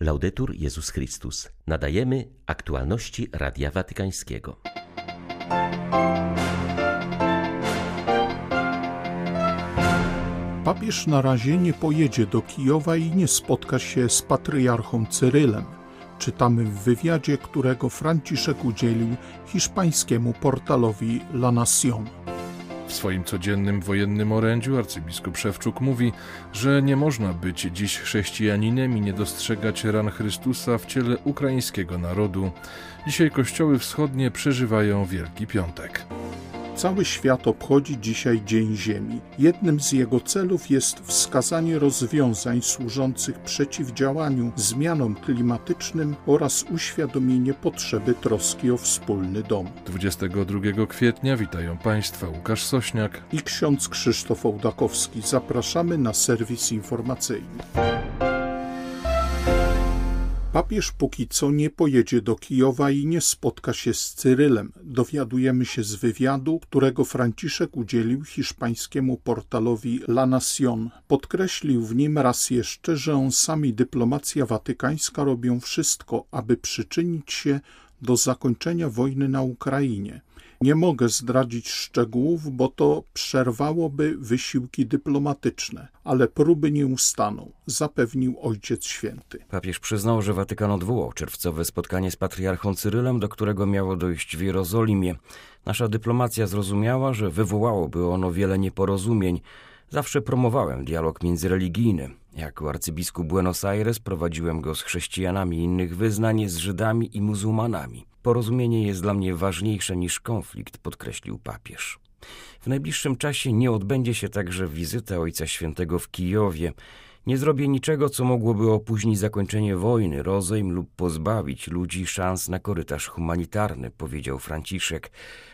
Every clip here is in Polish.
Laudetur Jezus Chrystus. Nadajemy aktualności Radia Watykańskiego. Papież na razie nie pojedzie do Kijowa i nie spotka się z patriarchą Cyrylem. Czytamy w wywiadzie, którego Franciszek udzielił hiszpańskiemu portalowi La Nación. W swoim codziennym wojennym orędziu arcybiskup Szewczuk mówi, że nie można być dziś chrześcijaninem i nie dostrzegać ran Chrystusa w ciele ukraińskiego narodu. Dzisiaj kościoły wschodnie przeżywają Wielki Piątek. Cały świat obchodzi dzisiaj Dzień Ziemi. Jednym z jego celów jest wskazanie rozwiązań służących przeciwdziałaniu zmianom klimatycznym oraz uświadomienie potrzeby troski o wspólny dom. 22 kwietnia witają Państwa Łukasz Sośniak i ksiądz Krzysztof Ołdakowski. Zapraszamy na serwis informacyjny. Papież póki co nie pojedzie do Kijowa i nie spotka się z Cyrylem. Dowiadujemy się z wywiadu, którego Franciszek udzielił hiszpańskiemu portalowi La Nación. Podkreślił w nim raz jeszcze, że on sami dyplomacja watykańska robią wszystko, aby przyczynić się do zakończenia wojny na Ukrainie. Nie mogę zdradzić szczegółów, bo to przerwałoby wysiłki dyplomatyczne, ale próby nie ustaną, zapewnił Ojciec Święty. Papież przyznał, że Watykan odwołał czerwcowe spotkanie z patriarchą Cyrylem, do którego miało dojść w Jerozolimie. Nasza dyplomacja zrozumiała, że wywołałoby ono wiele nieporozumień. Zawsze promowałem dialog międzyreligijny. Jako arcybiskup Buenos Aires prowadziłem go z chrześcijanami innych wyznań, z Żydami i muzułmanami. Porozumienie jest dla mnie ważniejsze niż konflikt, podkreślił papież. W najbliższym czasie nie odbędzie się także wizyta Ojca Świętego w Kijowie. Nie zrobię niczego, co mogłoby opóźnić zakończenie wojny, rozejm lub pozbawić ludzi szans na korytarz humanitarny, powiedział Franciszek.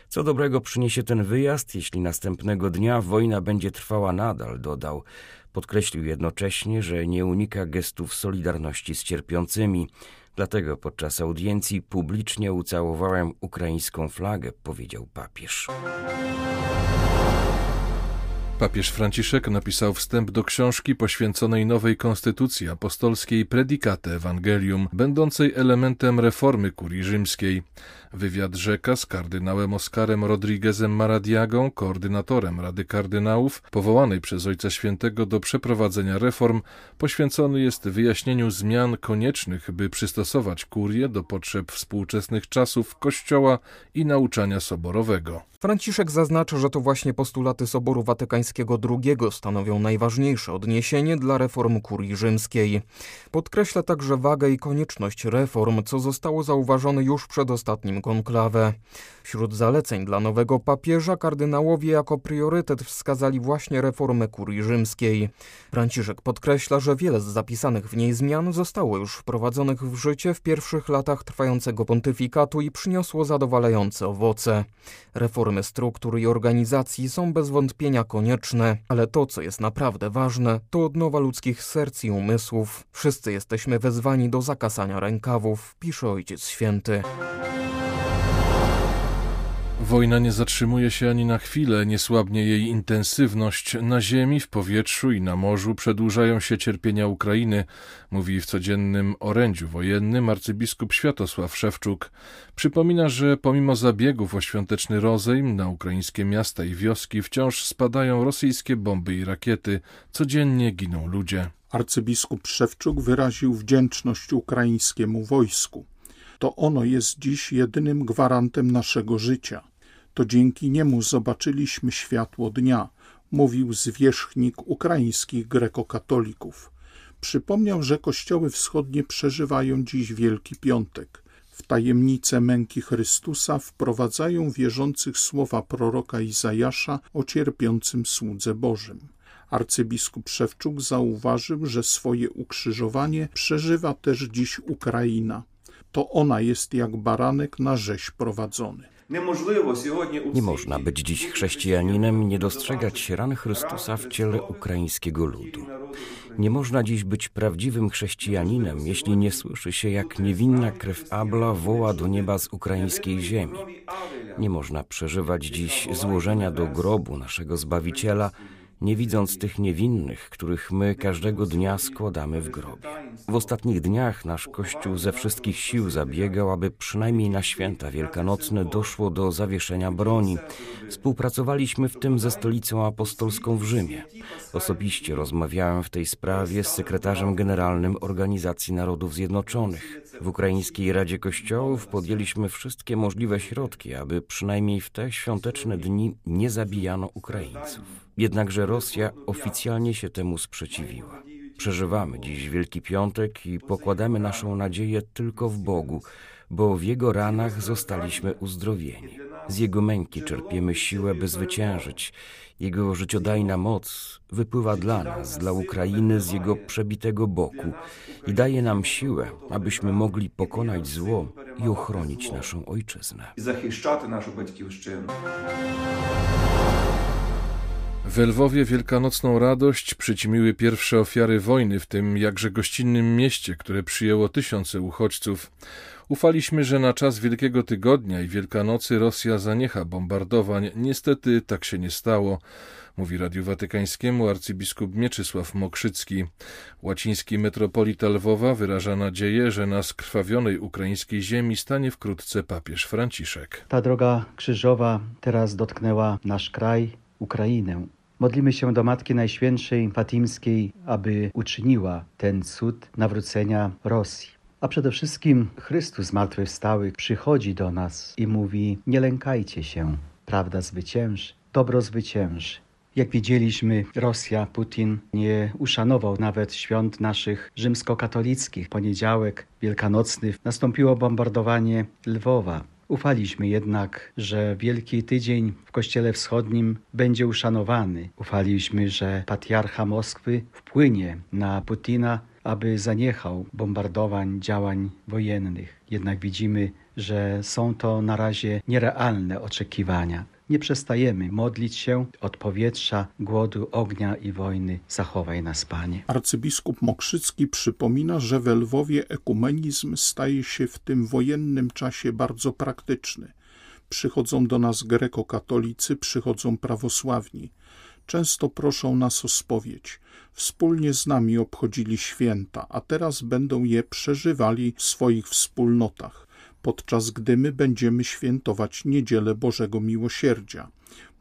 Co dobrego przyniesie ten wyjazd, jeśli następnego dnia wojna będzie trwała nadal, dodał. Podkreślił jednocześnie, że nie unika gestów solidarności z cierpiącymi. Dlatego podczas audiencji publicznie ucałowałem ukraińską flagę, powiedział papież. Papież Franciszek napisał wstęp do książki poświęconej nowej konstytucji apostolskiej Predicate Evangelium, będącej elementem reformy kurii rzymskiej. Wywiad rzeka z kardynałem Oskarem Rodriguezem Maradiagą, koordynatorem Rady Kardynałów, powołanej przez Ojca Świętego do przeprowadzenia reform, poświęcony jest wyjaśnieniu zmian koniecznych, by przystosować kurię do potrzeb współczesnych czasów Kościoła i nauczania soborowego. Franciszek zaznacza, że to właśnie postulaty Soboru Watykańskiego II stanowią najważniejsze odniesienie dla reform kurii rzymskiej. Podkreśla także wagę i konieczność reform, co zostało zauważone już przed ostatnim konklawę. Wśród zaleceń dla nowego papieża kardynałowie jako priorytet wskazali właśnie reformę kurii rzymskiej. Franciszek podkreśla, że wiele z zapisanych w niej zmian zostało już wprowadzonych w życie w pierwszych latach trwającego pontyfikatu i przyniosło zadowalające owoce. Reformy struktur i organizacji są bez wątpienia konieczne, ale to, co jest naprawdę ważne, to odnowa ludzkich serc i umysłów. Wszyscy jesteśmy wezwani do zakasania rękawów, pisze Ojciec Święty. Wojna nie zatrzymuje się ani na chwilę, nie słabnie jej intensywność. Na ziemi, w powietrzu i na morzu przedłużają się cierpienia Ukrainy, mówi w codziennym orędziu wojennym arcybiskup Światosław Szewczuk. Przypomina, że pomimo zabiegów o świąteczny rozejm na ukraińskie miasta i wioski wciąż spadają rosyjskie bomby i rakiety. Codziennie giną ludzie. Arcybiskup Szewczuk wyraził wdzięczność ukraińskiemu wojsku. To ono jest dziś jedynym gwarantem naszego życia. To dzięki niemu zobaczyliśmy światło dnia, mówił zwierzchnik ukraińskich grekokatolików. Przypomniał, że kościoły wschodnie przeżywają dziś Wielki Piątek. W tajemnicę męki Chrystusa wprowadzają wierzących słowa proroka Izajasza o cierpiącym słudze Bożym. Arcybiskup Szewczuk zauważył, że swoje ukrzyżowanie przeżywa też dziś Ukraina. To ona jest jak baranek na rzeź prowadzony. Nie można być dziś chrześcijaninem i nie dostrzegać ran Chrystusa w ciele ukraińskiego ludu. Nie można dziś być prawdziwym chrześcijaninem, jeśli nie słyszy się, jak niewinna krew Abla woła do nieba z ukraińskiej ziemi. Nie można przeżywać dziś złożenia do grobu naszego Zbawiciela, nie widząc tych niewinnych, których my każdego dnia składamy w grobie. W ostatnich dniach nasz Kościół ze wszystkich sił zabiegał, aby przynajmniej na święta wielkanocne doszło do zawieszenia broni. Współpracowaliśmy w tym ze stolicą apostolską w Rzymie. Osobiście rozmawiałem w tej sprawie z sekretarzem generalnym Organizacji Narodów Zjednoczonych. W Ukraińskiej Radzie Kościołów podjęliśmy wszystkie możliwe środki, aby przynajmniej w te świąteczne dni nie zabijano Ukraińców. Jednakże Rosja oficjalnie się temu sprzeciwiła. Przeżywamy dziś Wielki Piątek i pokładamy naszą nadzieję tylko w Bogu, bo w Jego ranach zostaliśmy uzdrowieni. Z Jego męki czerpiemy siłę, by zwyciężyć. Jego życiodajna moc wypływa dla nas, dla Ukrainy z Jego przebitego boku i daje nam siłę, abyśmy mogli pokonać zło i ochronić naszą ojczyznę. Zachiszczaty naszą ojczyznę. W Lwowie wielkanocną radość przyćmiły pierwsze ofiary wojny w tym jakże gościnnym mieście, które przyjęło tysiące uchodźców. Ufaliśmy, że na czas Wielkiego Tygodnia i Wielkanocy Rosja zaniecha bombardowań. Niestety tak się nie stało, mówi Radiu Watykańskiemu arcybiskup Mieczysław Mokrzycki. Łaciński metropolita Lwowa wyraża nadzieję, że na skrwawionej ukraińskiej ziemi stanie wkrótce papież Franciszek. Ta droga krzyżowa teraz dotknęła nasz kraj, Ukrainę. Modlimy się do Matki Najświętszej Fatimskiej, aby uczyniła ten cud nawrócenia Rosji. A przede wszystkim Chrystus zmartwychwstały przychodzi do nas i mówi: Nie lękajcie się, prawda zwycięży, dobro zwycięży. Jak widzieliśmy, Rosja, Putin nie uszanował nawet świąt naszych rzymskokatolickich. Poniedziałek wielkanocny nastąpiło bombardowanie Lwowa. Ufaliśmy jednak, że Wielki Tydzień w Kościele Wschodnim będzie uszanowany. Ufaliśmy, że patriarcha Moskwy wpłynie na Putina, aby zaniechał bombardowań, działań wojennych. Jednak widzimy, że są to na razie nierealne oczekiwania. Nie przestajemy modlić się od powietrza, głodu, ognia i wojny. Zachowaj nas, Panie. Arcybiskup Mokrzycki przypomina, że we Lwowie ekumenizm staje się w tym wojennym czasie bardzo praktyczny. Przychodzą do nas grekokatolicy, przychodzą prawosławni. Często proszą nas o spowiedź. Wspólnie z nami obchodzili święta, a teraz będą je przeżywali w swoich wspólnotach podczas gdy my będziemy świętować Niedzielę Bożego Miłosierdzia.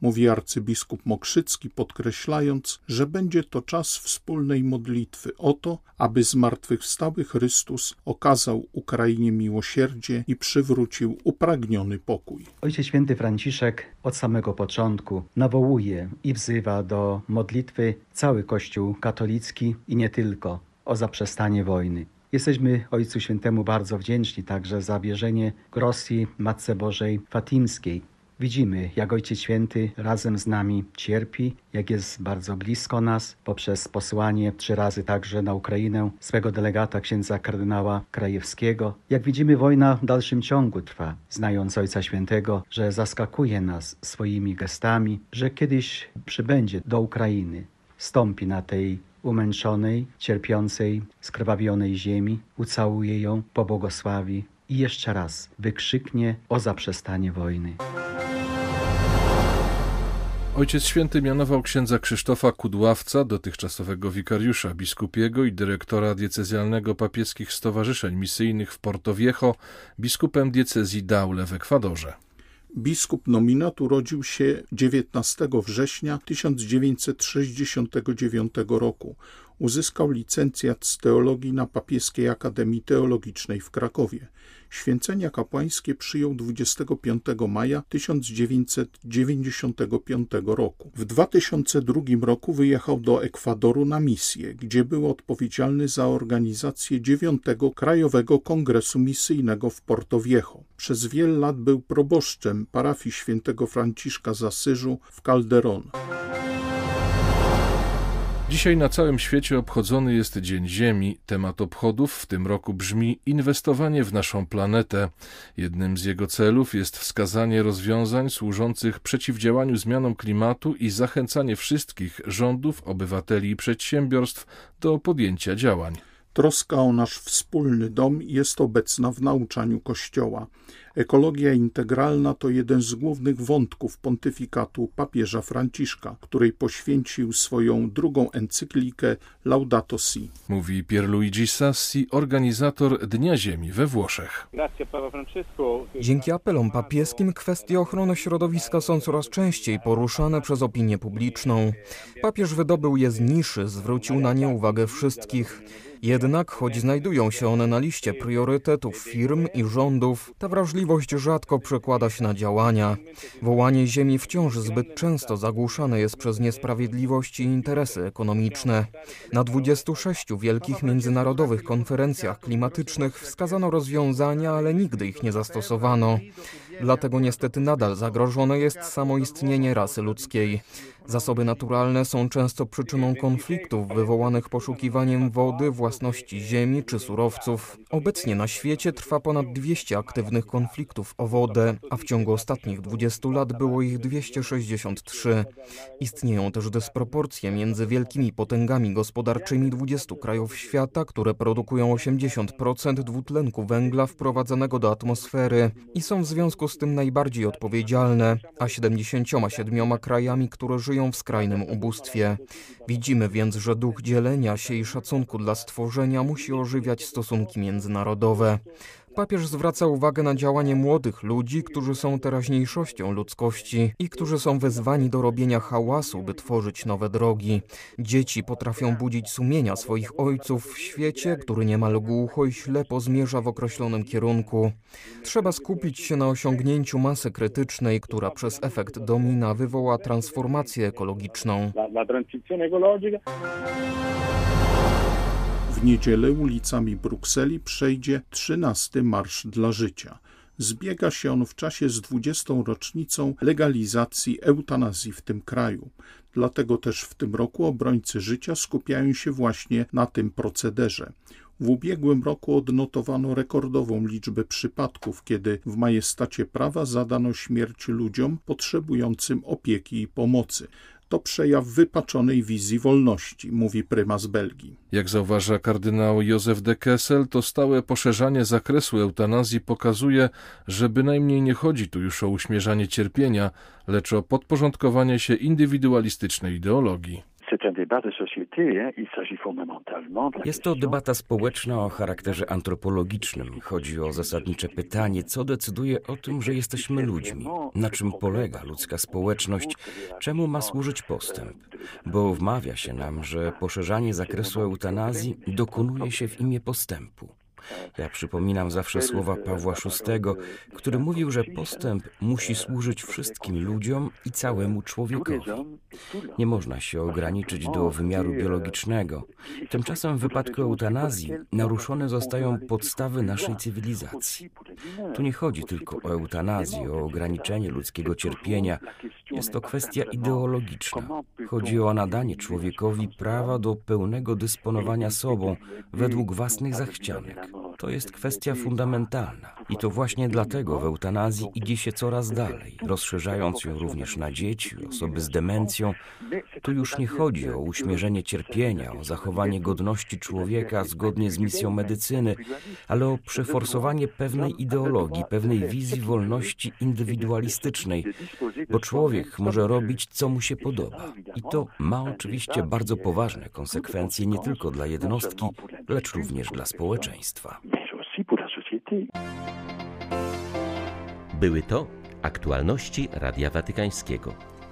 Mówi arcybiskup Mokrzycki, podkreślając, że będzie to czas wspólnej modlitwy o to, aby zmartwychwstały Chrystus okazał Ukrainie miłosierdzie i przywrócił upragniony pokój. Ojciec Święty Franciszek od samego początku nawołuje i wzywa do modlitwy cały Kościół katolicki i nie tylko o zaprzestanie wojny. Jesteśmy Ojcu Świętemu bardzo wdzięczni także za wierzenie Rosji Matce Bożej Fatimskiej. Widzimy, jak Ojciec Święty razem z nami cierpi, jak jest bardzo blisko nas poprzez posłanie trzy razy także na Ukrainę swego delegata księdza kardynała Krajewskiego. Jak widzimy, wojna w dalszym ciągu trwa, znając Ojca Świętego, że zaskakuje nas swoimi gestami, że kiedyś przybędzie do Ukrainy, stąpi na tej umęczonej, cierpiącej, skrwawionej ziemi, ucałuje ją, pobłogosławi i jeszcze raz wykrzyknie o zaprzestanie wojny. Ojciec Święty mianował księdza Krzysztofa Kudławca, dotychczasowego wikariusza biskupiego i dyrektora diecezjalnego papieskich stowarzyszeń misyjnych w Porto Viejo, biskupem diecezji Daule w Ekwadorze. Biskup nominat urodził się 19 września 1969 roku. Uzyskał licencjat z teologii na Papieskiej Akademii Teologicznej w Krakowie. Święcenia kapłańskie przyjął 25 maja 1995 roku. W 2002 roku wyjechał do Ekwadoru na misję, gdzie był odpowiedzialny za organizację dziewiątego Krajowego Kongresu Misyjnego w Porto Viejo. Przez wiele lat był proboszczem parafii świętego Franciszka z Asyżu w Calderón. Dzisiaj na całym świecie obchodzony jest Dzień Ziemi. Temat obchodów w tym roku brzmi inwestowanie w naszą planetę. Jednym z jego celów jest wskazanie rozwiązań służących przeciwdziałaniu zmianom klimatu i zachęcanie wszystkich rządów, obywateli i przedsiębiorstw do podjęcia działań. Troska o nasz wspólny dom jest obecna w nauczaniu Kościoła. Ekologia integralna to jeden z głównych wątków pontyfikatu papieża Franciszka, której poświęcił swoją drugą encyklikę Laudato Si. Mówi Pierluigi Sassi, organizator Dnia Ziemi we Włoszech. Dzięki apelom papieskim kwestie ochrony środowiska są coraz częściej poruszane przez opinię publiczną. Papież wydobył je z niszy, zwrócił na nie uwagę wszystkich. Jednak, choć znajdują się one na liście priorytetów firm i rządów, ta wrażliwość rzadko przekłada się na działania. Wołanie ziemi wciąż zbyt często zagłuszane jest przez niesprawiedliwość i interesy ekonomiczne. Na 26 wielkich międzynarodowych konferencjach klimatycznych wskazano rozwiązania, ale nigdy ich nie zastosowano. Dlatego niestety nadal zagrożone jest samoistnienie rasy ludzkiej. Zasoby naturalne są często przyczyną konfliktów wywołanych poszukiwaniem wody, własności ziemi czy surowców. Obecnie na świecie trwa ponad 200 aktywnych konfliktów o wodę, a w ciągu ostatnich 20 lat było ich 263. Istnieją też dysproporcje między wielkimi potęgami gospodarczymi 20 krajów świata, które produkują 80% dwutlenku węgla wprowadzanego do atmosfery i są w związku z tym najbardziej odpowiedzialne, a 77 krajami, które żyją żyją w skrajnym ubóstwie. Widzimy więc, że duch dzielenia się i szacunku dla stworzenia musi ożywiać stosunki międzynarodowe. Papież zwraca uwagę na działanie młodych ludzi, którzy są teraźniejszością ludzkości i którzy są wezwani do robienia hałasu, by tworzyć nowe drogi. Dzieci potrafią budzić sumienia swoich ojców w świecie, który niemal głucho i ślepo zmierza w określonym kierunku. Trzeba skupić się na osiągnięciu masy krytycznej, która przez efekt domina wywoła transformację ekologiczną. La, w niedzielę ulicami Brukseli przejdzie 13 Marsz dla Życia. Zbiega się on w czasie z 20. rocznicą legalizacji eutanazji w tym kraju. Dlatego też w tym roku obrońcy życia skupiają się właśnie na tym procederze. W ubiegłym roku odnotowano rekordową liczbę przypadków, kiedy w majestacie prawa zadano śmierć ludziom potrzebującym opieki i pomocy to przejaw wypaczonej wizji wolności, mówi prymas Belgii. Jak zauważa kardynał Józef de Kessel, to stałe poszerzanie zakresu eutanazji pokazuje, że bynajmniej nie chodzi tu już o uśmierzanie cierpienia, lecz o podporządkowanie się indywidualistycznej ideologii. Jest to debata społeczna o charakterze antropologicznym. Chodzi o zasadnicze pytanie, co decyduje o tym, że jesteśmy ludźmi, na czym polega ludzka społeczność, czemu ma służyć postęp. Bo wmawia się nam, że poszerzanie zakresu eutanazji dokonuje się w imię postępu. Ja przypominam zawsze słowa Pawła VI, który mówił, że postęp musi służyć wszystkim ludziom i całemu człowiekowi. Nie można się ograniczyć do wymiaru biologicznego. Tymczasem w wypadku eutanazji naruszone zostają podstawy naszej cywilizacji. Tu nie chodzi tylko o eutanazję, o ograniczenie ludzkiego cierpienia. Jest to kwestia ideologiczna. Chodzi o nadanie człowiekowi prawa do pełnego dysponowania sobą według własnych zachcianek. To jest kwestia fundamentalna i to właśnie dlatego w eutanazji idzie się coraz dalej, rozszerzając ją również na dzieci, osoby z demencją. Tu już nie chodzi o uśmierzenie cierpienia, o zachowanie godności człowieka zgodnie z misją medycyny, ale o przeforsowanie pewnej ideologii, pewnej wizji wolności indywidualistycznej, bo człowiek może robić, co mu się podoba. I to ma oczywiście bardzo poważne konsekwencje nie tylko dla jednostki, lecz również dla społeczeństwa. Były to aktualności Radia Watykańskiego.